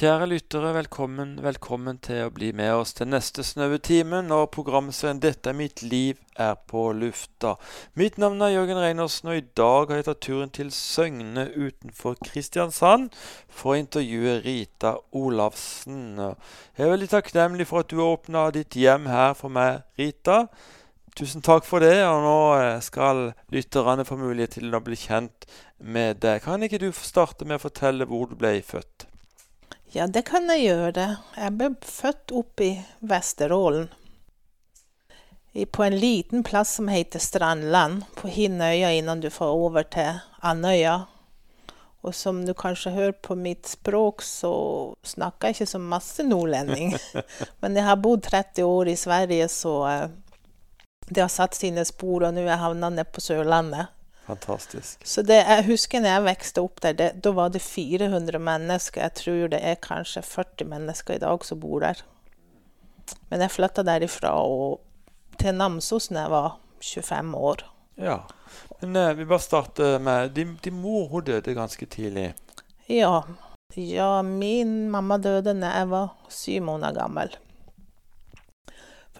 Kjære lyttere, velkommen, velkommen til å bli med oss til neste snaue time når programserien 'Dette er mitt liv' er på lufta. Mitt navn er Jørgen Reinersen, og i dag har jeg tatt turen til Søgne utenfor Kristiansand for å intervjue Rita Olavsen. Jeg er veldig takknemlig for at du har åpna ditt hjem her for meg, Rita. Tusen takk for det, og nå eh, skal lytterne få mulighet til å bli kjent med deg. Kan ikke du starte med å fortelle hvor du ble født? Ja, det kan jeg gjøre. Jeg ble født oppe i Vesterålen. På en liten plass som heter Strandland, på Hinnøya innan du får over til Andøya. Og som du kanskje hører på mitt språk, så snakker jeg ikke så masse nordlending. Men jeg har bodd 30 år i Sverige, så eh, det har satt sine spor, og nå er jeg havna nede på Sørlandet. Fantastisk. Så det, jeg husker når jeg vokste opp der, det, da var det 400 mennesker. Jeg tror det er kanskje 40 mennesker i dag som bor der. Men jeg flytta derifra og til Namsos da jeg var 25 år. Ja. Men eh, vi bare starter med Din, din mor hun døde ganske tidlig. Ja. ja. Min mamma døde da jeg var syv måneder gammel.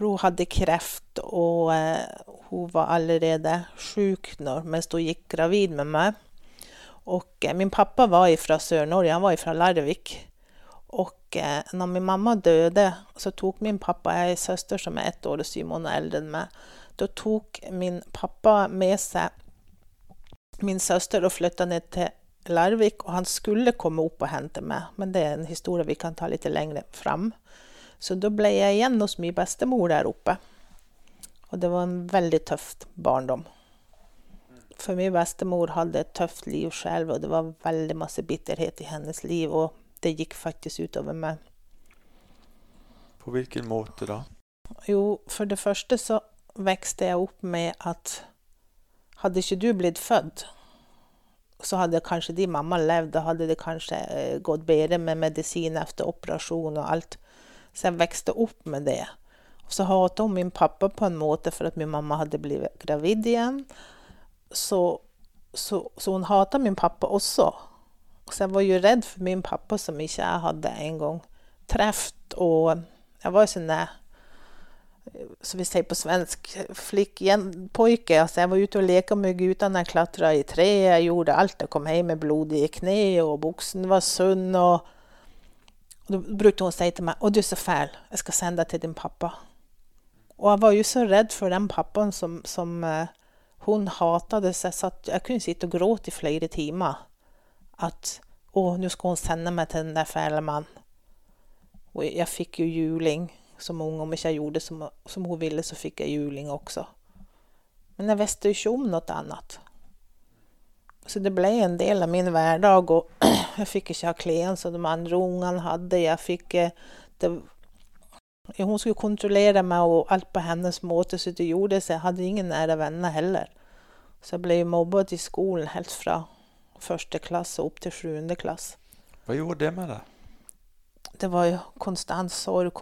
For hun hadde kreft, og eh, hun var allerede sjuk mens hun gikk gravid med meg. Og eh, min pappa var fra Sør-Norge, han var fra Larvik. Og eh, når min mamma døde, så tok min pappa Jeg ei søster som er ett år og syv måneder eldre enn meg. Da tok min pappa med seg min søster og flytta ned til Larvik, og han skulle komme opp og hente meg, men det er en historie vi kan ta litt lenger fram. Så da ble jeg igjen hos min bestemor der oppe. Og det var en veldig tøff barndom. For min bestemor hadde et tøft liv selv, og det var veldig masse bitterhet i hennes liv. Og det gikk faktisk utover meg. På hvilken måte da? Jo, for det første så vokste jeg opp med at hadde ikke du blitt født, så hadde kanskje de mamma levd. Da hadde det kanskje eh, gått bedre med medisin etter operasjon og alt. Så jeg vokste opp med det. Og så hatet hun min pappa på en måte for at min mamma hadde blitt gravid igjen. Så, så, så hun hata min pappa også. Så jeg var jo redd for min pappa, som ikke jeg hadde engang truffet. Og jeg var jo sånn som vi sier på svensk, flikk pojke. Altså, jeg var ute og leka med guttene, jeg klatra i treet, jeg gjorde alt. Jeg kom hjem med blodige kne, og buksen var sunn. Og, da brukte å si til meg 'Å, du er så fæl. Jeg skal sende deg til din pappa'. Og jeg var jo så redd for den pappaen som, som uh, hun hata det, så jeg, satt, jeg kunne sitte og gråte i flere timer. At 'Å, nå skal hun sende meg til den der fæle mannen'. Og jeg fikk jo juling som ung. Om jeg gjorde som, som hun ville, så fikk jeg juling også. Men jeg visste jo ikke om noe annet. Så det ble en del av min hverdag. Og jeg fikk ikke ha klærne som de andre ungene hadde. Jeg fikk eh, det, Hun skulle kontrollere meg og alt på hennes måte, så det gjorde seg. Jeg hadde ingen nære venner heller. Så jeg ble mobbet i skolen helt fra første klasse opp til sjuende klasse. Hva gjorde det med deg? Det var jo konstant sorg,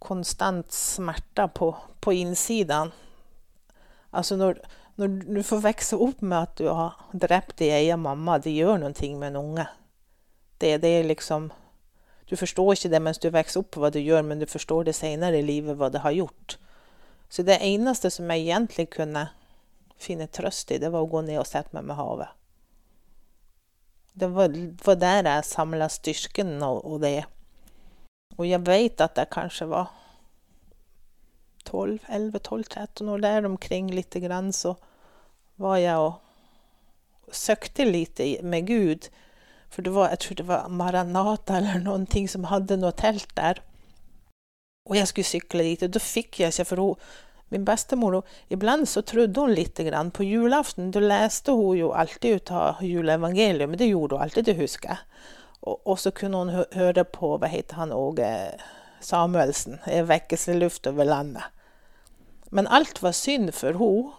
konstant smerter på, på innsiden. Altså når, når, du får vokse opp med at du har drept din egen mamma, det gjør noe med en unge. Det, det, er liksom Du forstår ikke det mens du vokser opp, hva du gjør, men du forstår det senere i livet, hva det har gjort. Så det eneste som jeg egentlig kunne finne trøst i, det var å gå ned og sette meg med havet. Det var, var der jeg samla styrken og, og det. Og jeg vet at jeg kanskje var 12, 11, 12, 13 år der omkring lite grann, så var jeg og søkte litt med Gud. For det var, jeg tror det var Maranata eller noen ting som hadde noe telt der. Og jeg skulle sykle dit, og da fikk jeg ikke, for hun, min bestemor Iblant så trodde hun litt. På julaften da leste hun jo alltid ut av juleevangeliet, men det gjorde hun alltid, det husker jeg. Og, og, så kunne hun høre på hva heter han Åge Samuelsen, 'Vekkelseluft over landet'. Men alt var synd for henne.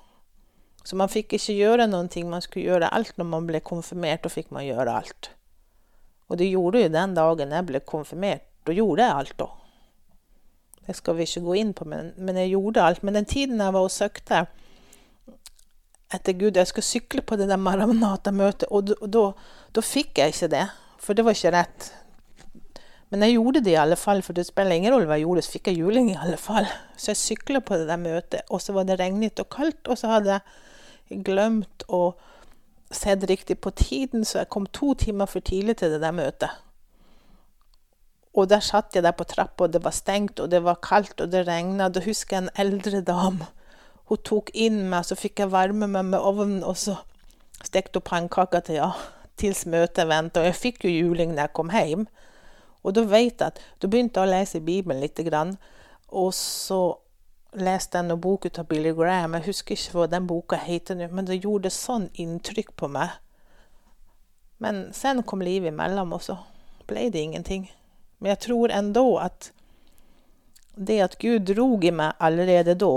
Så man fikk ikke gjøre noen ting. Man skulle gjøre alt når man ble konfirmert. og fikk man gjøre alt. Og det gjorde jo den dagen jeg ble konfirmert. Da gjorde jeg alt, da. Det skal vi ikke gå inn på, men, men jeg gjorde alt. Men den tiden jeg var og søkte etter Gud Jeg skulle sykle på det der Maranata-møtet, og da fikk jeg ikke det. For det var ikke rett. Men jeg gjorde det i alle fall, for det spiller ingen rolle hva jeg gjorde, så fikk jeg juling i alle fall. Så jeg sykla på det der møtet, og så var det regnete og kaldt, og så hadde jeg glemt å sett riktig på tiden, så jeg kom to timer for tidlig til det der møtet. Og der satt jeg der på trappa, og det var stengt, og det var kaldt, og det regna. Da husker jeg en eldre dame. Hun tok inn meg, så fikk jeg varme meg med ovnen, og så stekte hun pannekaker til, ja, tils møtet venta. Og jeg fikk jo juling når jeg kom hjem. Og da vet jeg at da begynte jeg å lese Bibelen lite grann. Og så leste noen bok av Billy Graham. Jeg husker ikke hva den boka heter nå, men det gjorde sånn inntrykk på meg. Men sen kom livet imellom, og så ble det ingenting. Men jeg tror enda at det at Gud drog i meg allerede da,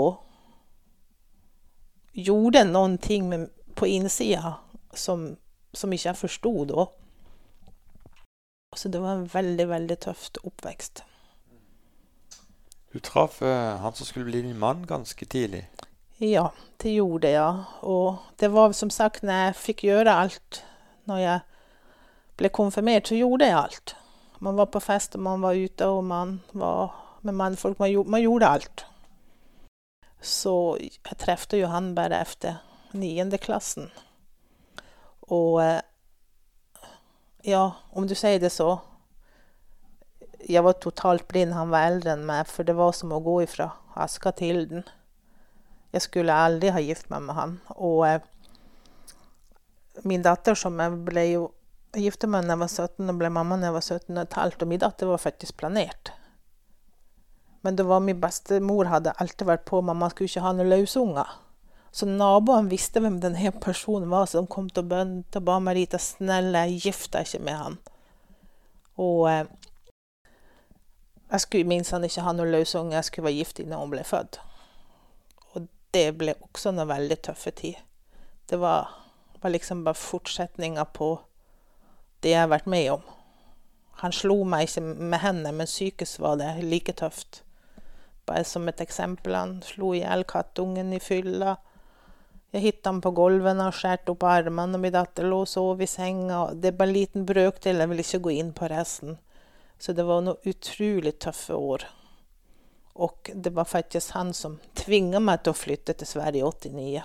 gjorde noen ting på innsida som, som ikke jeg forsto da. Så det var en veldig, veldig tøft oppvekst. Du traff uh, han som skulle bli din mann ganske tidlig? Ja, det gjorde jeg. Og det var som sagt når jeg fikk gjøre alt Når jeg ble konfirmert, så gjorde jeg alt. Man var på fest, og man var ute, og man var med mannfolk. Man, man gjorde alt. Så jeg traff jo han bare etter niendeklassen. Og uh, ja, om du sier det så. Jeg var totalt blind. Han var eldre enn meg, for det var som å gå ifra aska til den. Jeg skulle aldri ha gift meg med han. Og eh, min datter, som jeg ble jo gifta med da jeg var 17, og ble mamma da jeg var 17 15, og min datter var faktisk planert. Men det var min bestemor hadde alltid vært på mamma skulle ikke ha noen løsunger. Så naboene visste hvem denne personen var, så de kom til å bønne og ba Marita snille, gift deg ikke med han. Og eh, jeg skulle minst han ikke ha noen løsunge, jeg skulle være gift innen hun ble født. Og det ble også noen veldig tøffe tid. Det var, var liksom bare fortsetninga på det jeg har vært med om. Han slo meg ikke med hendene, men psykisk var det like tøft. Bare som et eksempel, han slo i hjel kattungen i fylla. Jeg hittet ham på gulvet og skåret opp armene, og min datter lå og sov i senga. Det er bare en liten brøkdel, jeg vil ikke gå inn på resten. Så det var noen utrolig tøffe år. Og det var faktisk han som tvinga meg til å flytte til Sverige i 89.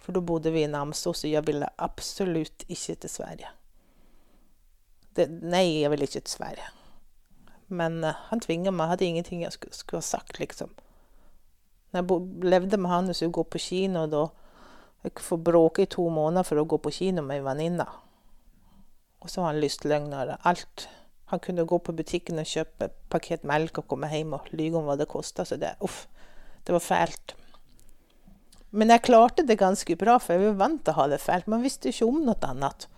For da bodde vi i Namsos, og jeg ville absolutt ikke til Sverige. Det, nei, jeg ville ikke til Sverige. Men uh, han tvinga meg. Hadde ingenting jeg skulle, skulle ha sagt, liksom. Når jeg levde med han og skulle gå på kino, da jeg får bråke i to måneder for å gå på kino med ei venninne. Og så var han lystløgner. Alt. Han kunne gå på butikken og kjøpe pakket melk og komme hjem og lyge om hva det kosta. Så det, uff, det var fælt. Men jeg klarte det ganske bra, for jeg var vant til å ha det fælt. Man visste ikke om noe annet.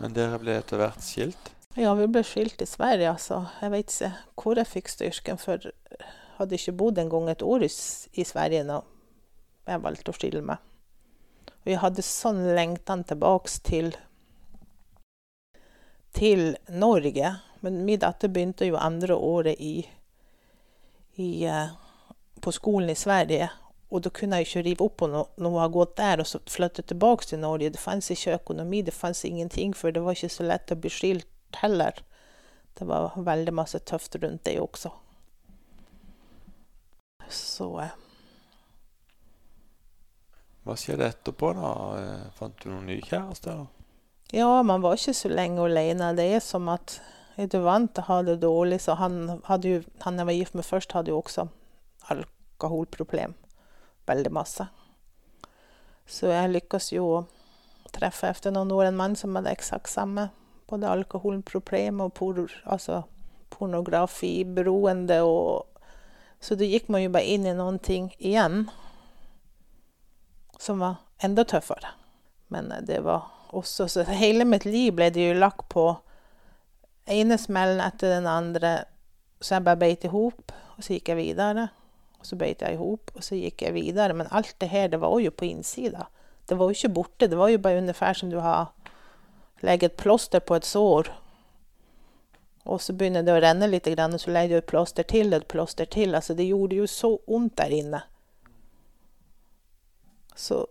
Men dere ble etter hvert skilt? Ja, vi ble skilt i Sverige, altså. Jeg vet ikke hvor jeg fikk styrken, for jeg hadde ikke bodd engang et år i Sverige nå jeg valgte å skille meg. Og jeg hadde sånn lengtan tilbake til, til Norge. Men min datter begynte jo andre året i, i, uh, på skolen i Sverige. Og da kunne jeg ikke rive opp henne når hun har gått der og så flyttet tilbake til Norge. Det fantes ikke økonomi, det fantes ingenting, for det var ikke så lett å bli skilt heller. Det var veldig masse tøft rundt det også. Så uh, hva skjedde etterpå, da? Eh, fant du noen ny kjæreste? Ja, man var ikke så lenge alene. Det er som at du vant å ha det dårlig, så han, hadde jo, han jeg var gift med først, hadde jo også alkoholproblem. Veldig masse. Så jeg lykkes jo å treffe etter noen år en mann som hadde eksakt samme. Både alkoholproblem og por, altså pornografiberoende. Så da gikk man jo bare inn i noen ting igjen som var enda tøffere. Men eh, det var også Så hele mitt liv ble det jo lagt på ene smellen etter den andre. Så jeg bare beit i hop, og så gikk jeg videre. Og så beit jeg i hop, og så gikk jeg videre. Men alt det her, det var jo på innsida. Det var jo ikke borte. Det var jo bare ungefær som du har legget et plaster på et sår. Og så begynner det å renne litt, og så legger du et plaster til et plaster til. Altså, det gjorde jo så vondt der inne. Så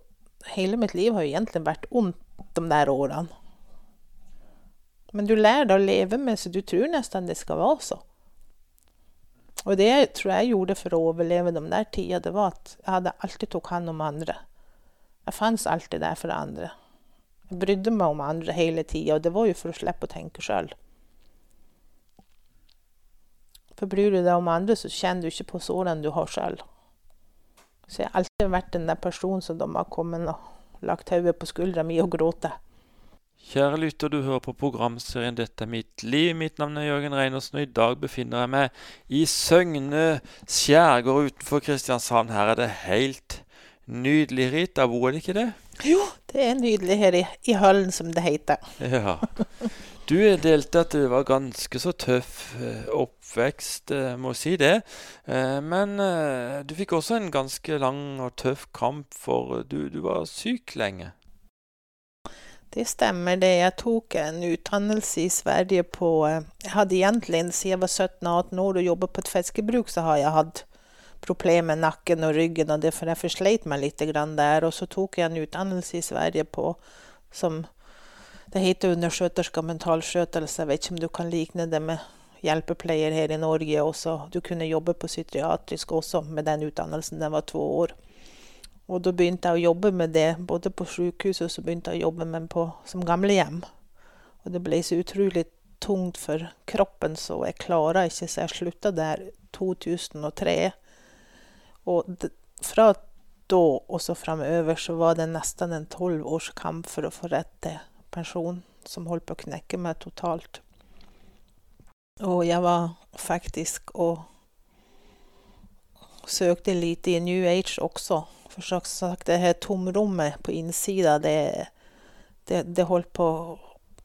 hele mitt liv har jo egentlig vært ondt de der årene. Men du lærer å leve med så du tror nesten det skal være så. Og det jeg tror jeg gjorde for å overleve de der tida, det var at jeg hadde alltid tok hånd om andre. Jeg fantes alltid der for andre. Jeg brydde meg om andre hele tida, og det var jo for å slippe å tenke sjøl. For bryr du deg om andre, så kjenner du ikke på sårene du har sjøl. Så jeg har alltid vært den der personen som de har kommet og lagt hodet på skuldra mi og gråte. Kjære lytter, du hører på programserien 'Dette er mitt liv'. Mitt navn er Jørgen Reinersen, og i dag befinner jeg meg i Søgne skjærgård utenfor Kristiansand. Her er det helt nydelig, Rita. bor er det ikke det? Jo, det er nydelig her i, i hallen, som det heter. Ja. Du delte at det var ganske så tøff eh, oppvekst, eh, må si det. Eh, men du fikk også en ganske lang og tøff kamp, for du, du var syk lenge. Det stemmer det. Jeg tok en utdannelse i Sverige på Jeg hadde egentlig siden jeg var 17-18 år og jobbet på et fiskebruk, så har jeg hatt problemer med nakken og ryggen, og derfor jeg forsleit meg litt der. Og så tok jeg en utdannelse i Sverige på som Det heter undersköterska mentalskjøtelse. Jeg vet ikke om du kan likne det med hjelpepleier her i Norge også. Du kunne jobbe på psykiatrisk også med den utdannelsen. Den var to år. Og da begynte jeg å jobbe med det, både på sykehuset og så begynte jeg å jobbe med på, som gamlehjem. Og det ble så utrolig tungt for kroppen, så jeg klarer ikke, så jeg slutta der 2003. Og fra da og så framover så var det nesten en tolv års kamp for å få rett til pensjon, som holdt på å knekke meg totalt. Og jeg var faktisk og søkte litt i New Age også for sagt, det her tomrommet på innsida, det, det, det, holdt på å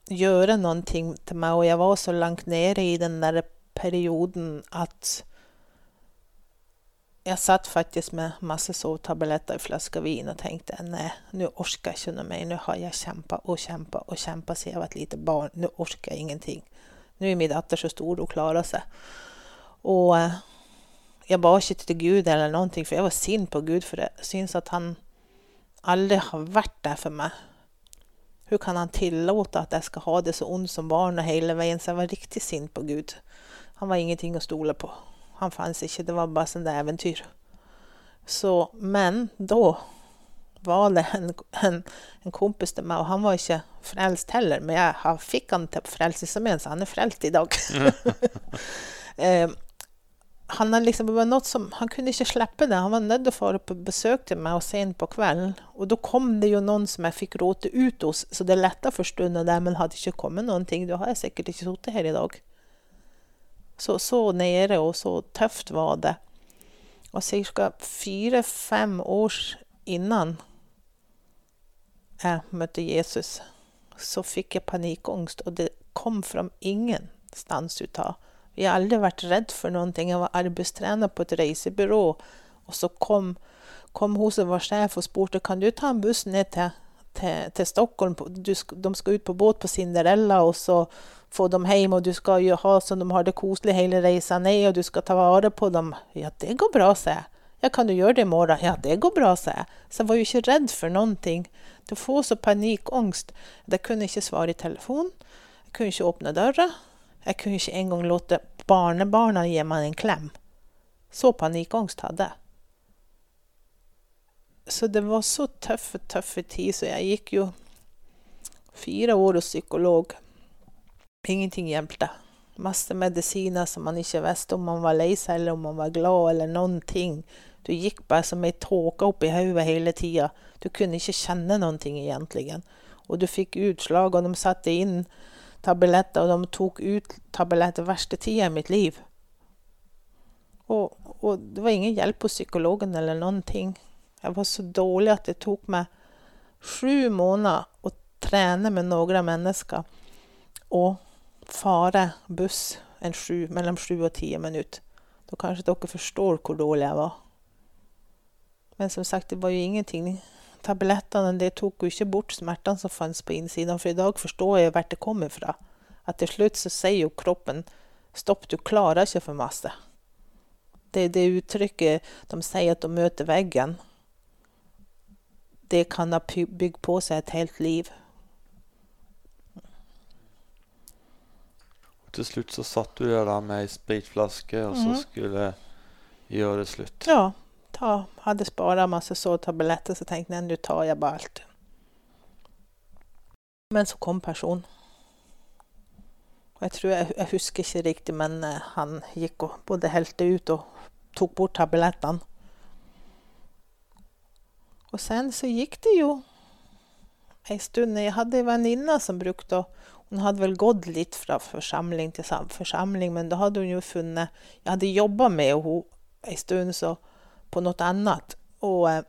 gjøre noe til meg. Og jeg var så langt nede i den der perioden at jeg satt faktisk med masse sovetabletter i flaske vin og tenkte nei, nå orker jeg ikke noe mer. Nå har jeg kjempa og kjempa og kjempa siden jeg var et lite barn. Nå orker jeg ingenting. Nå er min datter så stor, hun klarer seg. Og eh, jeg ba ikke til Gud eller ting, for jeg var sint på Gud, for jeg syns at han aldri har vært der for meg. Hvordan kan han tillate at jeg skal ha det så ondt som barn og hele veien? Så jeg var riktig sint på Gud. Han var ingenting å stole på. Han fantes ikke. Det var bare sånn eventyr. Så, men da var det en, en, en, kompis til meg, og han var ikke frelst heller, men jeg fikk han til frelsesarmeen, så han er frelst i dag. eh, han, liksom, som, han kunne ikke slippe det. Han var nødt til å få på besøk til meg og sent på kvelden. Og da kom det jo noen som jeg fikk råte ut hos, så det letta for stunden der, men hadde ikke kommet noen ting, da har jeg sikkert ikke sittet her i dag. Så, så nede og så tøft var det. Og ca. fire-fem år innan jeg møtte Jesus, så fikk jeg panikkangst, og det kom fra ingen stans ut av. Jeg har aldri vært redd for noen ting. Jeg var arbeidstrener på et reisebyrå, og så kom, kom hun som var sjef og spurte kan du ta en buss ned til, til, til Stockholm. Du, de skal ut på båt på Cinderella, og så få dem hjem, og du skal jo ha så de har det koselig hele reisen ned, og du skal ta vare på dem. Ja, det går bra, sa jeg. Ja, kan du gjøre det i morgen? Ja, det går bra, sa jeg. Så jeg var jo ikke redd for noen ting. Du får så panikkangst. Jeg kunne ikke svare i telefonen. Jeg kunne ikke åpne døra. Jeg kunne ikke engang låte barnebarna gi meg en klem. Så panikkangst hadde jeg. Så det var så tøffe, tøffe tid, så jeg gikk jo fire år hos psykolog. Ingenting hjelpte. Masse medisiner som man ikke visste om man var lei seg eller om man var glad eller noen ting. Du gikk bare som ei tåke oppi hodet hele tida. Du kunne ikke kjenne noen ting egentlig. Og du fikk utslag, og de satte inn tabletter, og de tok ut tabletter verste tida i mitt liv. Og, og, det var ingen hjelp hos psykologen eller noen ting. Jeg var så dårlig at det tok meg sju måneder å trene med noen mennesker og fare buss sju, mellom sju og ti minutter. Da kanskje dere forstår hvor dårlig jeg var. Men som sagt, det var jo ingenting tablettene det tok jo ikke bort smertene som fantes på innsiden. For i dag forstår jeg hvor det kommer fra. At til slutt så sier jo kroppen stopp, du klarer ikke for masse. Det, det uttrykket de sier at de møter veggen, det kan ha bygd på seg et helt liv. Til slutt så satt du der med ei spritflaske, og så Mhm. skulle gjøre det slutt. Ja, ta, hadde spara masse sovetabletter, så tenkte jeg nå tar jeg bare alt. Men så kom personen. Jeg tror jeg, jeg husker ikke riktig, men eh, han gikk og både helte ut og tok bort tablettene. Og sen så gikk det jo ei stund. Jeg hadde ei venninne som brukte å Hun hadde vel gått litt fra forsamling til sam- forsamling, men da hadde hun jo funnet Jeg hadde jobba med henne en stund så, på noe annet. Og eh,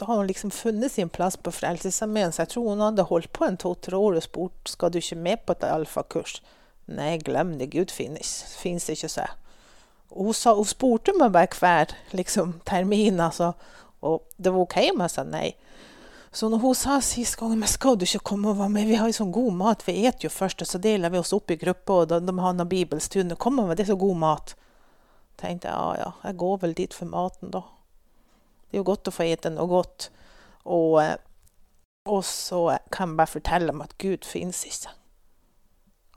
da har hun liksom funnet sin plass på Frelsesarmeen, så jeg tror hun hadde holdt på en to-tre år og spurt skal du ikke med på et alfakurs. Nei, glem det, Gud finnes, finnes ikke, sa jeg. Hun, sa, hun spurte meg bare hver liksom, termin, altså, og det var OK om jeg sa nei. Så når hun sa sist gang men skal du ikke komme og være med, vi har jo sånn god mat, vi eter jo først, og så deler vi oss opp i grupper, og de, har noen bibelstunder, kom og det er så god mat. tenkte jeg ja, ja, jeg går vel dit for maten, da. Det er jo godt å få ete noe godt. Og, eh, og så kan jeg bare fortelle dem at Gud finnes ikke.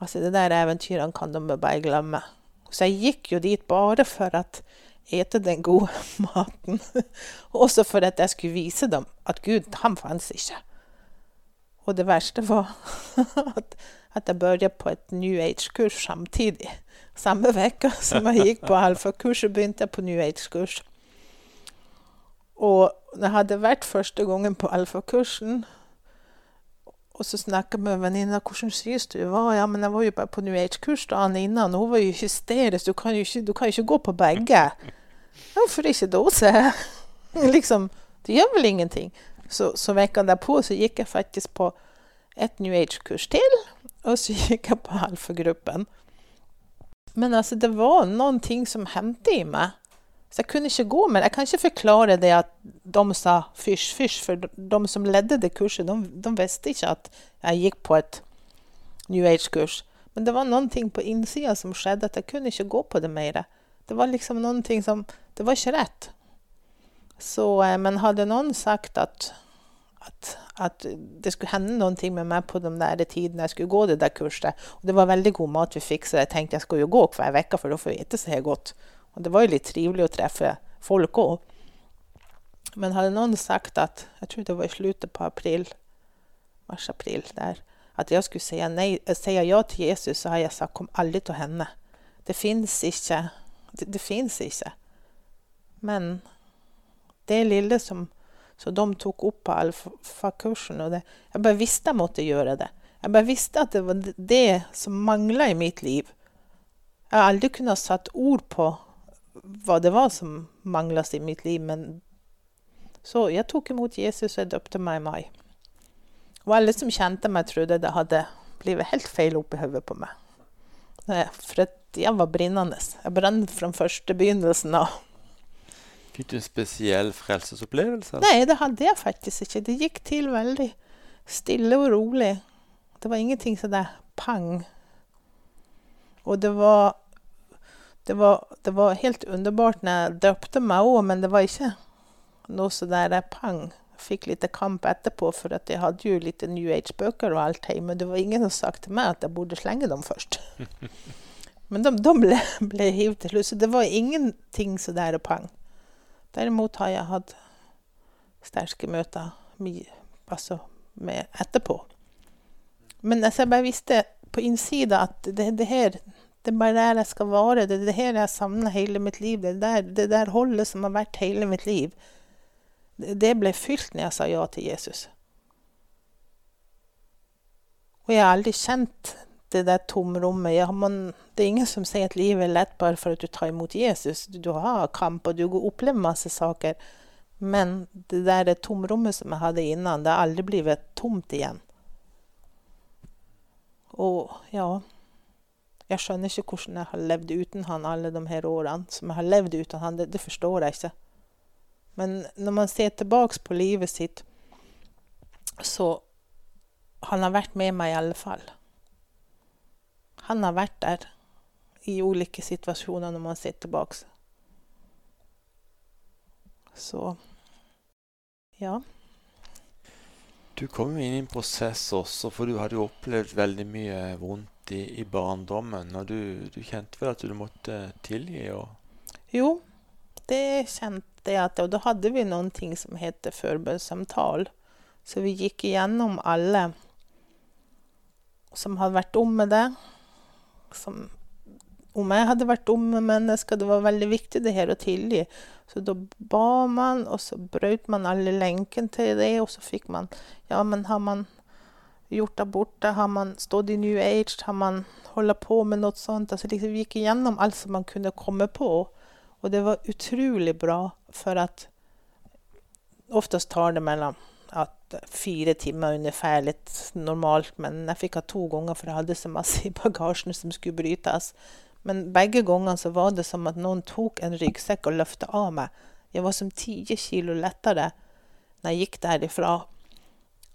Altså, det der eventyrene kan de bare glemme. Så jeg gikk jo dit bare for at ete den gode maten. Også for at jeg skulle vise dem at Gud, han fantes ikke. Og det verste var at, at jeg begynte på et New Age-kurs samtidig. Samme uke som jeg gikk på alfakurset, begynte jeg på New Age-kurs. Og når jeg hadde vært første gangen på alfakursen, og så snakka jeg med venninna hvordan synes du det var. Ja, men jeg var jo bare på New Age-kurs da og hun var jo hysterisk. Du kan jo ikke, du kan ikke gå på begge. Hvorfor ikke da, sier jeg. liksom, det gjør vel ingenting. Så, så veka derpå så gikk jeg faktisk på et New Age-kurs til, og så gikk jeg på alfagruppen. Men altså, det var noen ting som hendte i meg. Så jeg kunne ikke gå med. Jeg kan ikke forklare det at de sa fysj, fysj, for de som ledde det kurset, de, de visste ikke at jeg gikk på et New Age-kurs. Men det var noen ting på innsida som skjedde, at jeg kunne ikke gå på det mer. Det var liksom noen ting som Det var ikke rett. Så, eh, men hadde noen sagt at, at, at det skulle hende ting med meg på de der tidene jeg skulle gå det der kurset, og det var veldig god mat vi fikk, så jeg tenkte jeg skulle jo gå hver uke, for da får jeg spise så godt. Og det var jo litt trivelig å treffe folk òg. Men hadde noen sagt at Jeg tror det var i slutten på april, mars-april, der at jeg skulle si, nei, si ja til Jesus, så har jeg sagt kom aldri til henne. Det fins ikke. Det, det fins ikke. Men det lille som, som de tok opp på alfakursen og Jeg bare visste jeg måtte gjøre det. Jeg bare visste at det var det som mangla i mitt liv. Jeg har aldri kunnet satt ord på hva det var som manglet i mitt liv, men så jeg tok imot Jesus, og jeg døpte meg i mai. Og alle som kjente meg, trodde det hadde blitt helt feil oppi hodet på meg. For jeg var brennende. Jeg brant fra første begynnelsen av. Fikk du en spesiell frelsesopplevelse? Nei, det hadde jeg faktisk ikke. Det gikk til veldig stille og rolig. Det var ingenting sånn der pang. Og det var, det var Det var helt underbart når jeg døpte meg òg, men det var ikke noe så der pang. Jeg fikk litt kamp etterpå, for at jeg hadde jo litt New Age-bøker og alt hjemme. Men det var ingen som sa til meg at jeg burde slenge dem først. Men de, de ble, ble hivd til slutt, så det var ingenting så der pang. Derimot har jeg hatt sterke møter mye, altså med etterpå. Men altså, jeg bare visste på innsida at det, det her det er bare der jeg skal være. Det er det her jeg savner hele mitt liv. Det der, det der holdet som har vært hele mitt liv. Det, ble fylt når jeg sa ja til Jesus. Og jeg har aldri kjent det der tomrommet. Ja, man, det er ingen som sier at livet er lett bare for at du tar imot Jesus. Du har kamp, og du opplever masse saker. Men det der tomrommet som jeg hadde innan, det har aldri blitt tomt igjen. Og ja Jeg skjønner ikke hvordan jeg har levd uten han alle de her årene. Som jeg har levd uten han, det, det forstår jeg ikke. Men når man ser tilbake på livet sitt, så Han har vært med meg i alle fall. Han har vært der i ulike situasjoner når man ser tilbake. Så ja. Du kom jo inn i en prosess også, for du hadde jo opplevd veldig mye vondt i, i barndommen, og du, du, kjente vel at du måtte tilgi? Og... Jo, det kjente jeg at Og da hadde vi noen ting som heter forbønnssamtale. Så vi gikk igjennom alle som hadde vært om med det. Som om jeg hadde vært dumme mennesker. Det var veldig viktig det her å tilgi. Så da ba man, og så brøt man alle lenkene til det, og så fikk man Ja, men har man gjort abort, Har man stått i New Age? Har man holdt på med noe sånt? Altså liksom, vi gikk igjennom alt som man kunne komme på. Og det var utrolig bra, for at oftest tar det mellom fire timer ungefær, litt normalt, men jeg fikk ha to ganger, for jeg hadde så masse i bagasjen som skulle brytes. Men begge gangene var det som at noen tok en ryggsekk og løfta av meg. Jeg var som ti kilo lettere når jeg gikk derifra.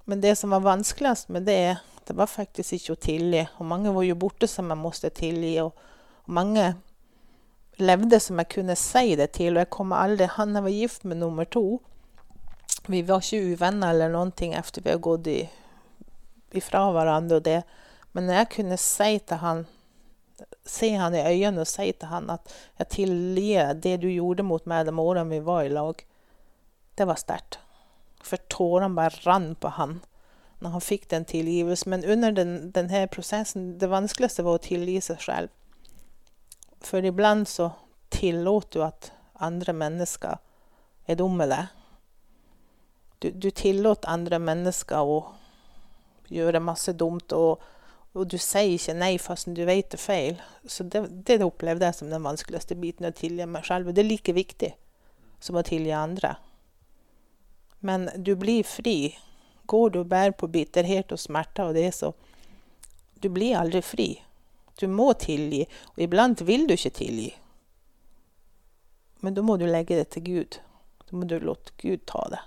Men det som var vanskeligst med det, det var faktisk ikke å tilgi. Og mange var jo borte som jeg måtte tilgi. Og, og mange levde som jeg kunne si det til. Og jeg kommer aldri Han jeg var gift med nummer to. Vi var ikke uvenner eller noen ting etter vi har gått i, ifra hverandre og det. Men jeg kunne si til han se han i øynene og si til han at 'jeg tilgir det du gjorde mot meg de årene vi var i lag', det var sterkt. For tårene bare rant på han når han fikk den tilgivelsen. Men under den, denne prosessen, det vanskeligste var å tilgi seg selv. For iblant så tillot du at andre mennesker er dumme. Du, du tillot andre mennesker å gjøre masse dumt. og og du sier ikke nei fast du vet det er feil. Så det, det opplevde jeg som den vanskeligste biten, å tilgi meg selv. Og det er like viktig som å tilgi andre. Men du blir fri. Går du og bærer på bitterhet og smerter og det, så Du blir aldri fri. Du må tilgi. Og iblant vil du ikke tilgi. Men da må du legge det til Gud. Da må du låte Gud ta det.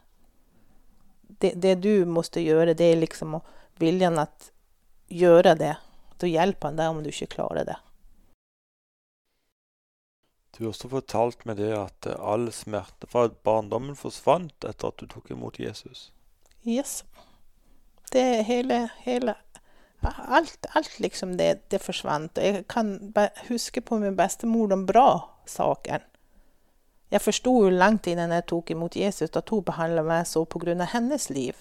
det. Det du måtte gjøre, det er liksom å viljen at gjøre det. Da hjelper han deg om du ikke klarer det. Du har også fortalt meg det at all smerte fra barndommen forsvant etter at du tok imot Jesus. Yes. Det hele, hele Alt, alt liksom det, det forsvant. Og jeg kan huske på min bestemor den bra saken. Jeg forsto jo langt innen jeg tok imot Jesus at hun behandla meg så av hennes liv.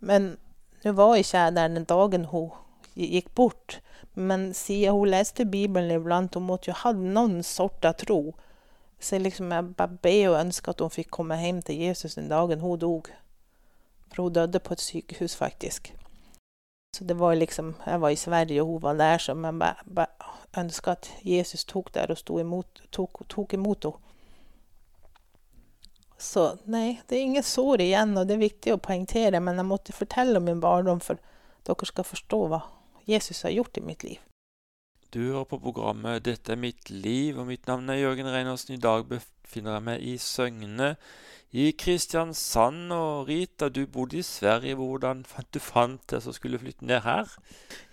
Men nå var ikke jeg der den dagen hun gikk bort, men siden hun leste Bibelen iblant, hun måtte jo ha noen sort av tro. Så liksom jeg bare be og ønske at hun fikk komme hjem til Jesus den dagen hun dog. For hun døde på et sykehus, faktisk. Så det var liksom Jeg var i Sverige, og hun var der, så jeg bare, bare ønska at Jesus tok der og imot, tok, tok imot henne. Så nei, det er ingen sår igjen, og det er viktig å poengtere, men jeg måtte fortelle om min barndom for dere skal forstå hva Jesus har gjort i mitt liv. Du hører på programmet 'Dette er mitt liv', og mitt navn er Jørgen Reinersen. I dag befinner jeg meg i Søgne i Kristiansand. Og Rita, du bodde i Sverige. Hvordan fant du fant det som skulle flytte ned her?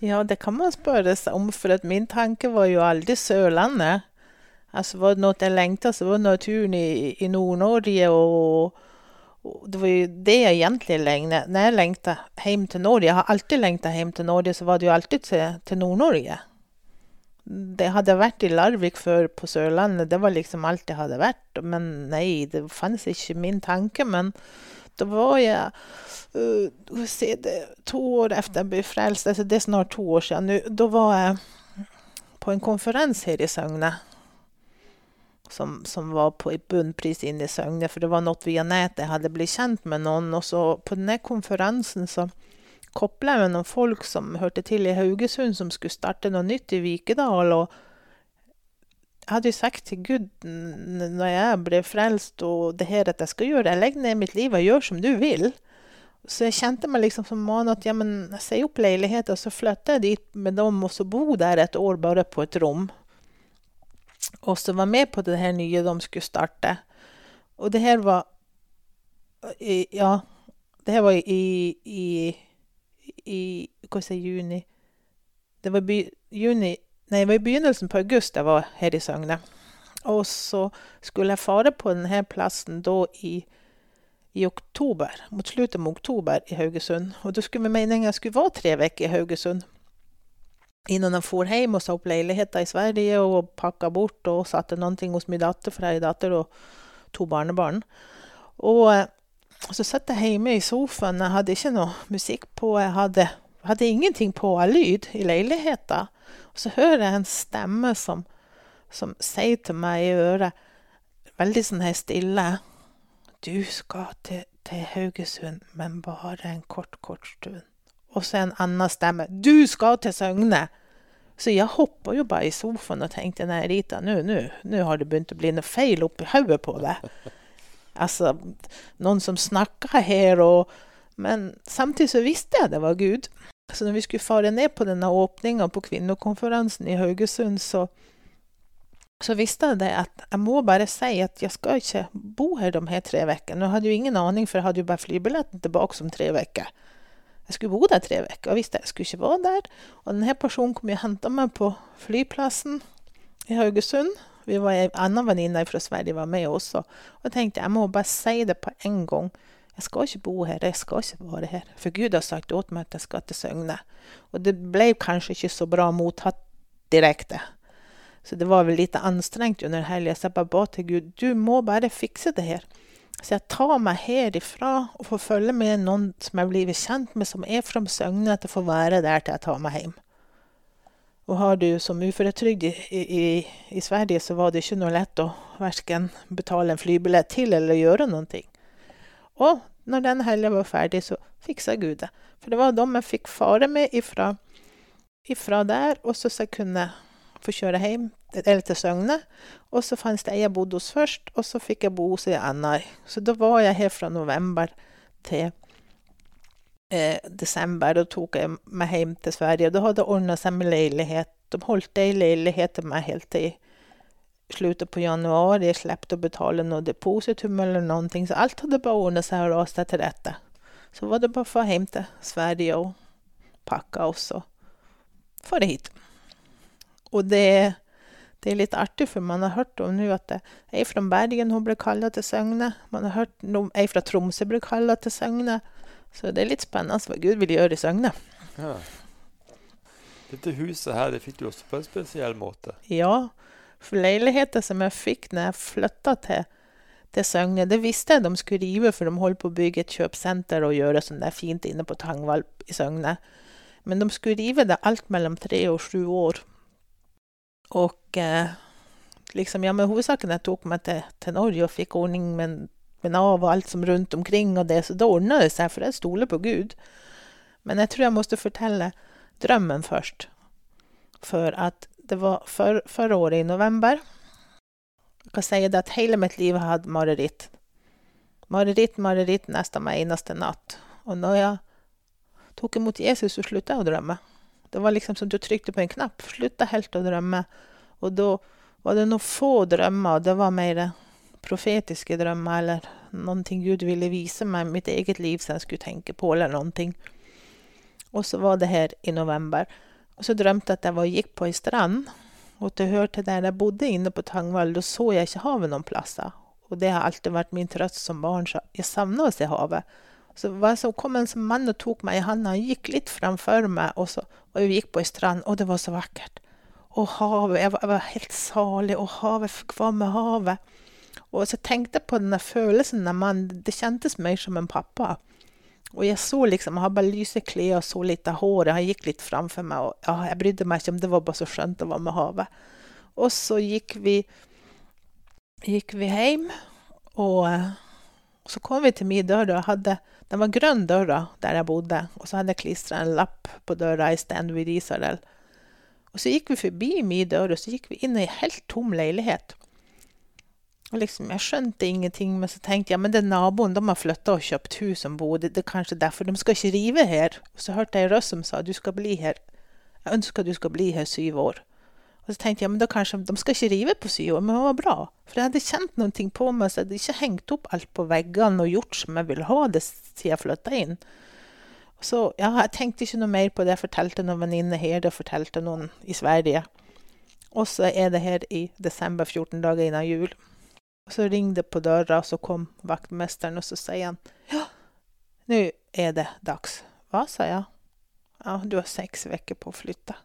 Ja, det kan man spørre seg om, for min tanke var jo aldri Sørlandet. Altså var det noe jeg lengta, så var det naturen i, i Nord-Norge. Og, det var jo det jeg egentlig lengta. Når jeg lengta hjem til Norge Jeg har alltid lengta hjem til Norge, så var det jo alltid til, til Nord-Norge. Det hadde vært i Larvik før, på Sørlandet. Det var liksom alt det hadde vært. Men nei, det fantes ikke min tanke. Men da var jeg uh, se, det, To år etter jeg ble frelst, altså det er snart to år siden da var jeg på en konferanse her i Søgne som, som var på bunnpris inne i Søgne, for det var noe via nettet. Jeg hadde blitt kjent med noen. Og så på denne konferansen så kobla jeg med noen folk som hørte til i Haugesund, som skulle starte noe nytt i Vikedal. og jeg hadde jo sagt til Gud når jeg ble frelst og det her at jeg skal gjøre, jeg legger ned mitt liv og gjør som du vil. Så jeg kjente meg liksom som mann at ja, men jeg sier opp leiligheten, og så flytter jeg dit med dem og så bor der et år bare på et rom og som var med på det her nye de skulle starte. Og det her var Ja, det her var i, i, i Hva skal jeg juni Det var by, juni Nei, det var i begynnelsen på august jeg var her i Søgne. Og så skulle jeg fare på denne plassen da i, i oktober, mot slutten av oktober i Haugesund. Og da skulle meningen jeg skulle være tre uker i Haugesund. Innan han for hjem og sa opp leiligheter i Sverige og pakka bort og satte noe hos min datter, for jeg har datter og to barnebarn. Og eh, så satt jeg hjemme i sofaen. Jeg hadde ikke noe musikk på. Jeg hadde, hadde ingenting på av lyd i leiligheten. Og så hører jeg en stemme som, som sier til meg i øret, veldig sånn her stille Du skal til, til Haugesund, men bare en kort, kort stund. Og så en annen stemme. Du skal til Søgne! Så jeg hoppa jo bare i sofaen og tenkte nei, Rita, nå har det begynt å bli noe feil oppi hodet på deg. Altså, noen som snakka her og Men samtidig så visste jeg det var Gud. Så når vi skulle fare ned på denne åpninga på kvinnekonferansen i Haugesund, så, så visste jeg det at jeg må bare si at jeg skal ikke bo her de her tre ukene. Jeg hadde jo ingen aning, for jeg hadde jo bare flybilletten tilbake om tre uker. Jeg skulle bo der tre uker og visste jeg skulle ikke være der. Og denne personen kom og henta meg på flyplassen i Haugesund. Vi var Ei anna venninne fra Sverige var med også. Og jeg tenkte jeg må bare si det på en gang. Jeg skal ikke bo her, jeg skal ikke være her. For Gud har sagt åt meg at jeg skal til Søgne. Og det ble kanskje ikke så bra mottatt direkte. Så det var vel litt anstrengt under helga, så jeg bare ba til Gud du må bare fikse det her. Så jeg tar meg herifra og får følge med noen som jeg blir kjent med, som er fra Søgne, at jeg får være der til jeg tar meg hjem. Og har du som uføretrygd i, i, i, Sverige, så var det ikke noe lett å verken betale en flybillett til eller gjøre noen ting. Og når den helga var ferdig, så fiksa Gud det. For det var dem jeg fikk fare med ifra, ifra der, og så jeg kunne få kjøre hjem eller til Søgne. Og så fantes det ei jeg bodde hos først, og så fikk jeg bo hos ei anna. Så da var jeg her fra november til eh, desember. Da tok jeg meg hjem til Sverige. Og da hadde det ordna seg med leilighet. De holdt ei leilighet til meg helt til slutten på januar. Jeg slapp å betale noe depositum eller ting, så alt hadde bare ordna seg og rast til rette. Så var det bare å få hjem til Sverige og pakke også. Få det hit. Og det, det, er litt artig, for man har hørt om nå at ei fra Bergen hun ble kalla til Søgne. Man har hørt om ei fra Tromsø ble kalla til Søgne. Så det er litt spennende hva Gud vil gjøre i Søgne. Ja. Dette huset her, det fikk du også på en spesiell måte? Ja, for leiligheter som jeg fikk når jeg flytta til, til Søgne, det visste jeg de skulle rive, for de holdt på å bygge et kjøpesenter og gjøre sånn der fint inne på Tangvalp i Søgne. Men de skulle rive det alt mellom tre og sju år. Og eh, liksom, ja, men hovedsaken jeg tok meg til, til Norge og fikk ordning med, med Nav og alt som rundt omkring, og det, så da ordna det seg, for jeg stoler på Gud. Men jeg tror jeg måtte fortelle drømmen først. For at det var for, forrige året, i november Jeg kan si det at hele mitt liv har hatt mareritt. Mareritt, mareritt nesten hver eneste natt. Og når jeg tok imot Jesus, så slutta jeg å drømme. Det var liksom som du trykte på en knapp. Slutta helt å drømme. Og da var det noen få drømmer, og det var mer profetiske drømmer, eller ting Gud ville vise meg mitt eget liv som jeg skulle tenke på, eller ting. Og så var det her i november. Og så drømte jeg at jeg var, gikk på ei strand, og til hørte der jeg bodde inne på Tangvall, da så jeg ikke havet noen plasser. Og det har alltid vært min trøst som barn, så jeg savna å se havet. Så så kom en mann og tok meg i handa. Han gikk litt framfor meg, og, så, og vi gikk på ei strand, og det var så vakkert. Og havet Jeg var, jeg var helt salig, og havet hva med havet? Og så tenkte jeg på denne følelsen av mannen. Det kjentes mer som en pappa. Og jeg så liksom, jeg hadde bare lyse klær og så litt av håret. Han gikk litt framfor meg, og ja, jeg brydde meg ikke om det var bare så skjønt å være med havet. Og så gikk vi, gikk vi hjem, og så kom vi til min dør, og hadde, den var grønn døra der jeg bodde. Og så hadde jeg klistra en lapp på døra i Stand with Israel. Og så gikk vi forbi min dør, og så gikk vi inn i en helt tom leilighet. Og liksom, Jeg skjønte ingenting, men så tenkte jeg men det er naboen. De har flytta og kjøpt hus som bor. Det, er kanskje derfor. De skal ikke rive her. Og så hørte jeg en røst som sa du skal bli her. Jeg ønsker du skal bli her syv år. Og så tenkte jeg men da kanskje de skal ikke rive på syv men det var bra. For jeg hadde kjent ting på meg, så jeg hadde ikke hengt opp alt på veggene og gjort som jeg ville ha det siden jeg flytta inn. Så ja, jeg tenkte ikke noe mer på det. Jeg fortalte noen venninner her, det fortalte noen i Sverige. Og så er det her i desember, 14 dager innen jul. Og så ringte det på døra, og så kom vaktmesteren, og så sier han ja, nå er det dags. Hva, sa jeg. Ja, du har seks uker på å flytte.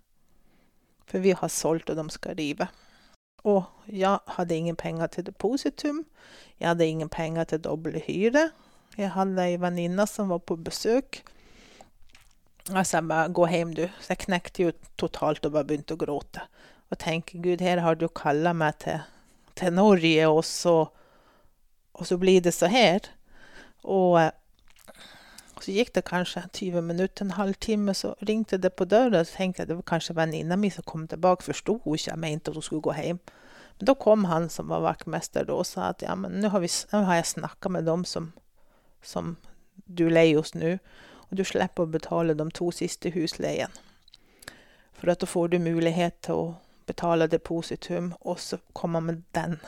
For vi har solgt, og de skal rive. Og jeg hadde ingen penger til depositum. Jeg hadde ingen penger til doble hyre. Jeg hadde ei venninne som var på besøk. Jeg sa bare 'gå hjem, du'. Så jeg knekte jo totalt og bare begynte å gråte. Og tenkte 'Gud, her har du kalla meg til, til Norge, og så, og så blir det så her'. Og eh, så gikk det kanskje 20 minutter, en halvtime, så ringte det på døra. Så tenkte jeg det var kanskje venninna mi som kom tilbake. Forsto hun ikke jeg mente at hun skulle gå hjem. Men da kom han som var vaktmester og sa at ja, men nå har, vi, nå har jeg snakka med dem som, som du leier hos nå, og du slipper å betale de to siste husleiene. For at da får du mulighet til å betale depositum, og så komme med den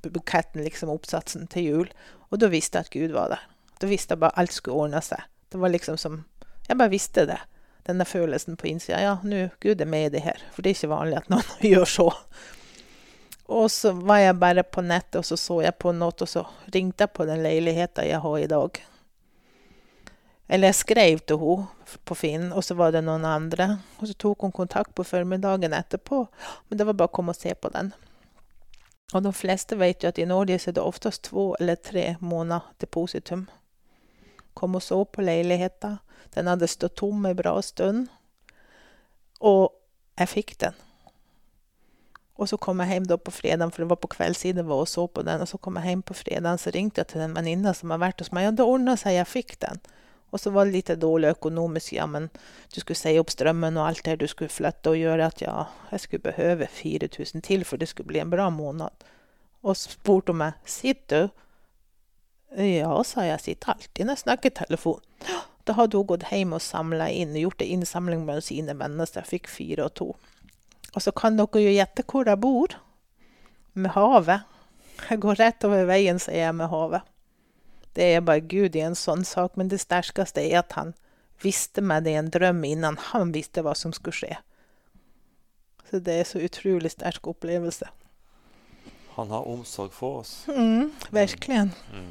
buketten, liksom oppsatsen, til jul. Og da visste jeg at Gud var der. Da visste jeg bare alt skulle ordne seg. Det var liksom som Jeg bare visste det. Denne følelsen på innsida. Ja, nå Gud er med i det her. For det er ikke vanlig at noen gjør så. Og så var jeg bare på nettet, og så så jeg på noe, og så ringte jeg på den leiligheten jeg har i dag. Eller jeg skrev til henne på Finn, og så var det noen andre. Og så tok hun kontakt på formiddagen etterpå. Men det var bare å komme og se på den. Og de fleste vet jo at i Norge så er det oftest to eller tre måneder depositum. Kom og så på leiligheten. Den hadde stått tom en bra stund. Og jeg fikk den. Og så kom jeg hjem da på fredag, for det var på kveldstid og så på den. Og så kom jeg hjem på fredag, så ringte jeg til den venninne som har vært hos meg. Ja, det ordna seg, jeg fikk den. Og så var det litt dårlig økonomisk. Ja, men du skulle si opp strømmen og alt det du skulle flytte og gjøre at ja, jeg skulle behøve 4000 til, for det skulle bli en bra måned. Og så spurte hun meg sitter du. Ja, sa jeg, sitter alltid når jeg snakker telefon. Da hadde hun gått hjem og samla inn, gjort en innsamling med sine venner, så jeg fikk fire og to. Og så kan dere jo gjette hvor jeg bor. Med havet. Jeg går rett over veien, sier jeg, med havet. Det er bare Gud i en sånn sak, men det sterkeste er at han visste meg det i en drøm innan han visste hva som skulle skje. Så det er så utrolig sterk opplevelse. Han har omsorg for oss. Mm, virkelig. Mm.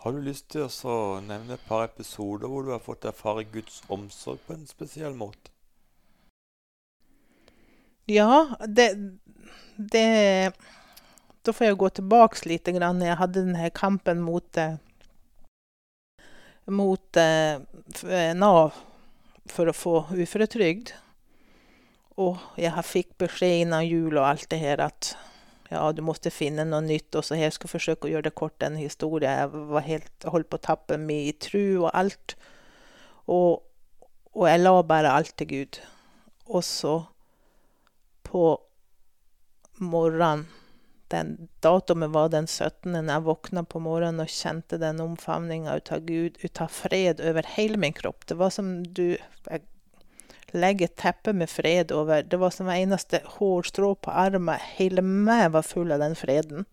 Har du lyst til å nevne et par episoder hvor du har fått erfare Guds omsorg på en spesiell måte? Ja, det, det Da får jeg gå tilbake litt. Grann. Jeg hadde denne kampen mot, eh, mot eh, Nav for å få uføretrygd. Og jeg fikk beskjed innan jul og alt det her at ja, du måtte finne noe nytt. Og så jeg skulle forsøke å gjøre det kort, en historie. Jeg var helt, holdt på å tappe min tru og alt. Og, og, jeg la bare alt til Gud. Og så på morgenen den Datoen var den 17. Når jeg våkna på morgenen og kjente den omfavninga ut av Gud, ut av fred over hele min kropp. Det var som du jeg legge et teppe med fred over. Det var som eneste hårstrå på armen. Hele meg var full av den freden.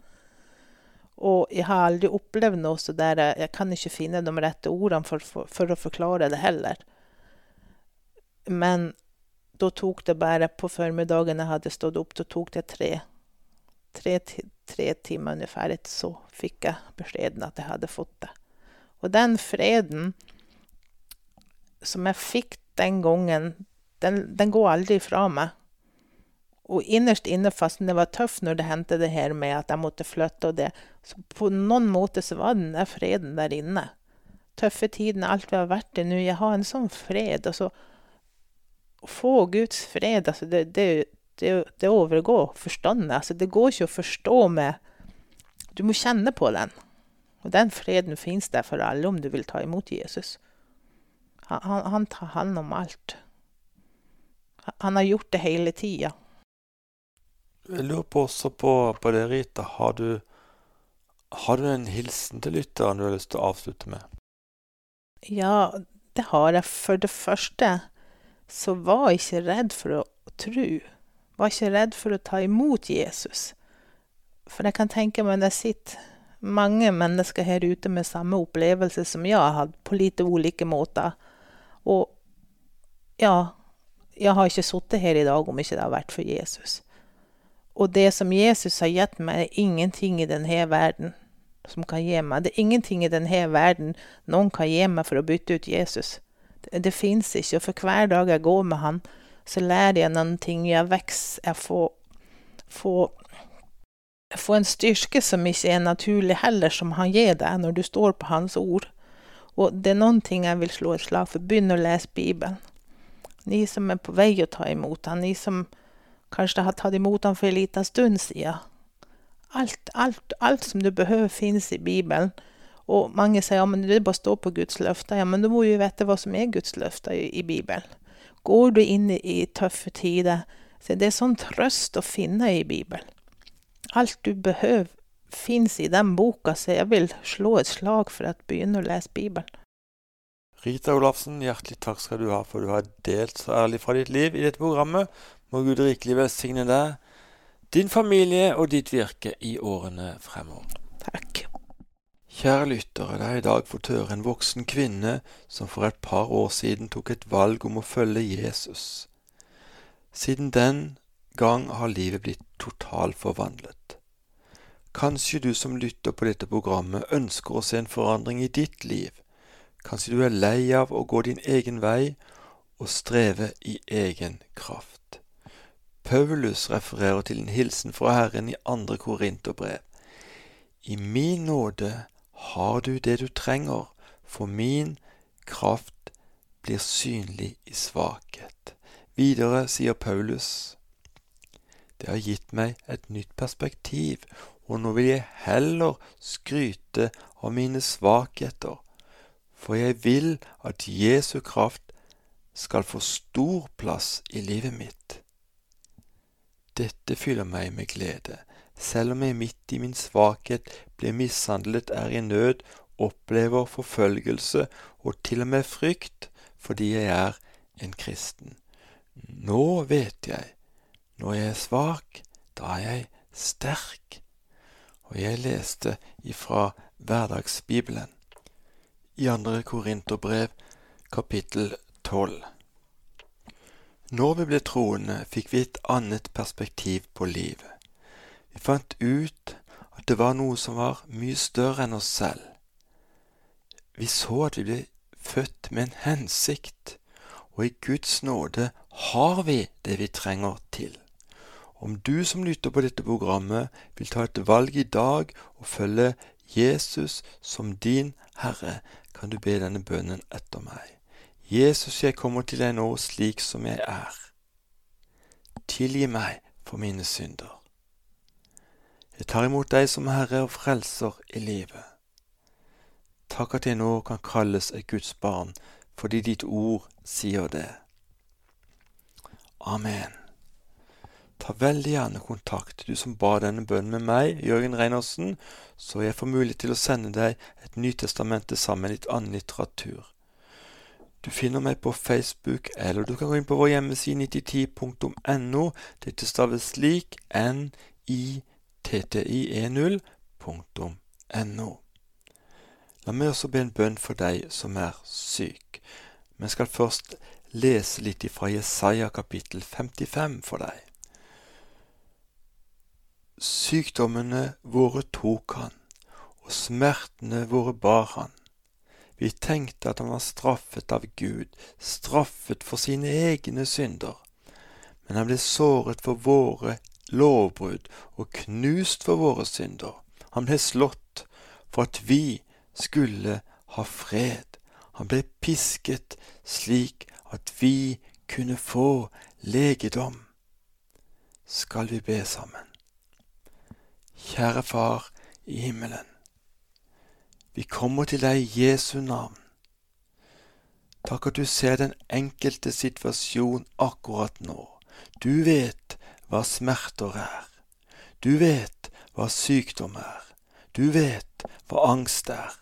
Og jeg har aldri opplevd noe så der Jeg kan ikke finne de rette ordene for, for, for, å forklare det heller. Men da tok det bare På formiddagen jeg hadde stått opp, da tok det tre, tre, tre timer ungefär, så fikk jeg beskjeden at jeg hadde fått det. Og den freden som jeg fikk den gangen, den, den går aldri fra meg. Og innerst inne, fast det var tøft når det hendte det her med at jeg måtte flytte og det, så på noen måte så var den der freden der inne. Tøffe tidene, alt vi har vært i nå. Jeg har en sånn fred. Altså, å få Guds fred, altså, det, det, det, det overgår forstanden. Altså, det går ikke å forstå med Du må kjenne på den. Og den freden fins der for alle om du vil ta imot Jesus. Han, han tar hånd om alt. Han har gjort det hele tida. Jeg lurer på også på, på det, Rita. Har du, har du en hilsen til lytteren du har lyst til å avslutte med? Ja, det har jeg. For det første så var jeg ikke redd for å tro. Var ikke redd for å ta imot Jesus. For jeg kan tenke meg det sitter mange mennesker her ute med samme opplevelse som jeg har hatt, på litt ulike måter. Og ja, jeg har ikke sittet her i dag om ikke det har vært for Jesus. Og det som Jesus har gitt meg, er ingenting i denne verden som kan gi meg. Det er ingenting i denne verden noen kan gi meg for å bytte ut Jesus. Det, det fins ikke. Og for hver dag jeg går med han, så lærer jeg noen ting. Jeg vokser, jeg får, får får en styrke som ikke er naturlig heller, som han gir deg når du står på hans ord. Og det er noen ting jeg vil slå et slag for. Begynn å lese Bibelen. Ni som er på vei å ta imot han, ni som kanskje har tatt imot han for en liten stund siden. Alt, alt, alt som du behøver, finnes i Bibelen. Og mange sier ja, men det er bare å stå på Guds løfter. Ja, men du må jo vite hva som er Guds løfter i, i Bibelen. Går du inn i tøffe tider, så det er sånn trøst å finne i Bibelen. Alt du behøver, fins i den boka, så jeg vil slå et slag for å begynne å lese Bibelen. Rita Olafsen, hjertelig takk skal du ha for du har delt så ærlig fra ditt liv i dette programmet. Må Gud rikelig velsigne deg, din familie og ditt virke i årene fremover. Takk. Kjære lyttere, det er i dag fått høre en voksen kvinne som for et par år siden tok et valg om å følge Jesus. Siden den gang har livet blitt totalforvandlet. Kanskje du som lytter på dette programmet ønsker å se en forandring i ditt liv. Kanskje du er lei av å gå din egen vei og streve i egen kraft. Paulus refererer til en hilsen fra Herren i andre Korinterbrev. I min nåde har du det du trenger, for min kraft blir synlig i svakhet. Videre sier Paulus det har gitt meg et nytt perspektiv, og nå vil jeg heller skryte av mine svakheter, for jeg vil at Jesu kraft skal få stor plass i livet mitt. Dette fyller meg med glede, selv om jeg midt i min svakhet blir mishandlet, er i nød, opplever forfølgelse og til og med frykt fordi jeg er en kristen. Nå vet jeg når jeg er svak, da er jeg sterk. Og jeg leste ifra Hverdagsbibelen i andre Korinterbrev, kapittel tolv. Når vi ble troende, fikk vi et annet perspektiv på livet. Vi fant ut at det var noe som var mye større enn oss selv. Vi så at vi ble født med en hensikt, og i Guds nåde har vi det vi trenger til. Om du som lytter på dette programmet, vil ta et valg i dag og følge Jesus som din Herre, kan du be denne bønnen etter meg. Jesus, jeg kommer til deg nå slik som jeg er. Tilgi meg for mine synder. Jeg tar imot deg som Herre og Frelser i livet. Takk at jeg nå kan kalles et Guds barn, fordi ditt ord sier det. Amen. Ta veldig gjerne kontakt, du som ba denne bønnen med meg, Jørgen Reinersen, så jeg får mulighet til å sende deg et Nytestamentet sammen med litt annen litteratur. Du finner meg på Facebook, eller du kan gå inn på vår hjemmeside 9010.no. Dette staves slik n-i-t-t-i-e-0.no. La meg også be en bønn for deg som er syk, men skal først lese litt ifra Jesaja kapittel 55 for deg. Sykdommene våre tok han, og smertene våre bar han. Vi tenkte at han var straffet av Gud, straffet for sine egne synder. Men han ble såret for våre lovbrudd og knust for våre synder. Han ble slått for at vi skulle ha fred. Han ble pisket slik at vi kunne få legedom. Skal vi be sammen? Kjære Far i himmelen. Vi kommer til deg i Jesu navn. Takk at du ser den enkelte situasjon akkurat nå. Du vet hva smerter er. Du vet hva sykdom er. Du vet hva angst er.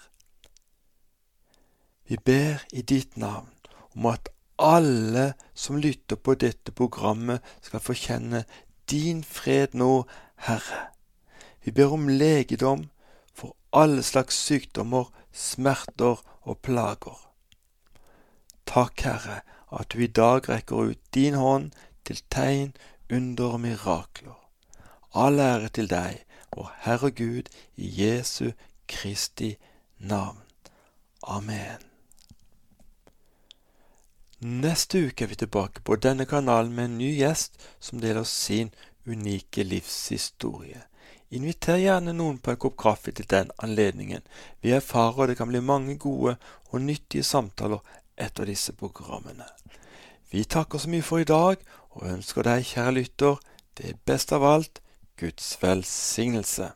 Vi ber i ditt navn om at alle som lytter på dette programmet, skal få kjenne din fred nå, Herre. Vi ber om legedom for alle slags sykdommer, smerter og plager. Takk, Herre, at du i dag rekker ut din hånd til tegn, under og mirakler. All ære til deg, vår Herre Gud, i Jesu Kristi navn. Amen. Neste uke er vi tilbake på denne kanalen med en ny gjest som deler sin unike livshistorie. Inviter gjerne noen på en kopp kaffe til den anledningen. Vi erfarer det kan bli mange gode og nyttige samtaler etter disse programmene. Vi takker så mye for i dag, og ønsker deg, kjære lytter, det beste av alt Guds velsignelse.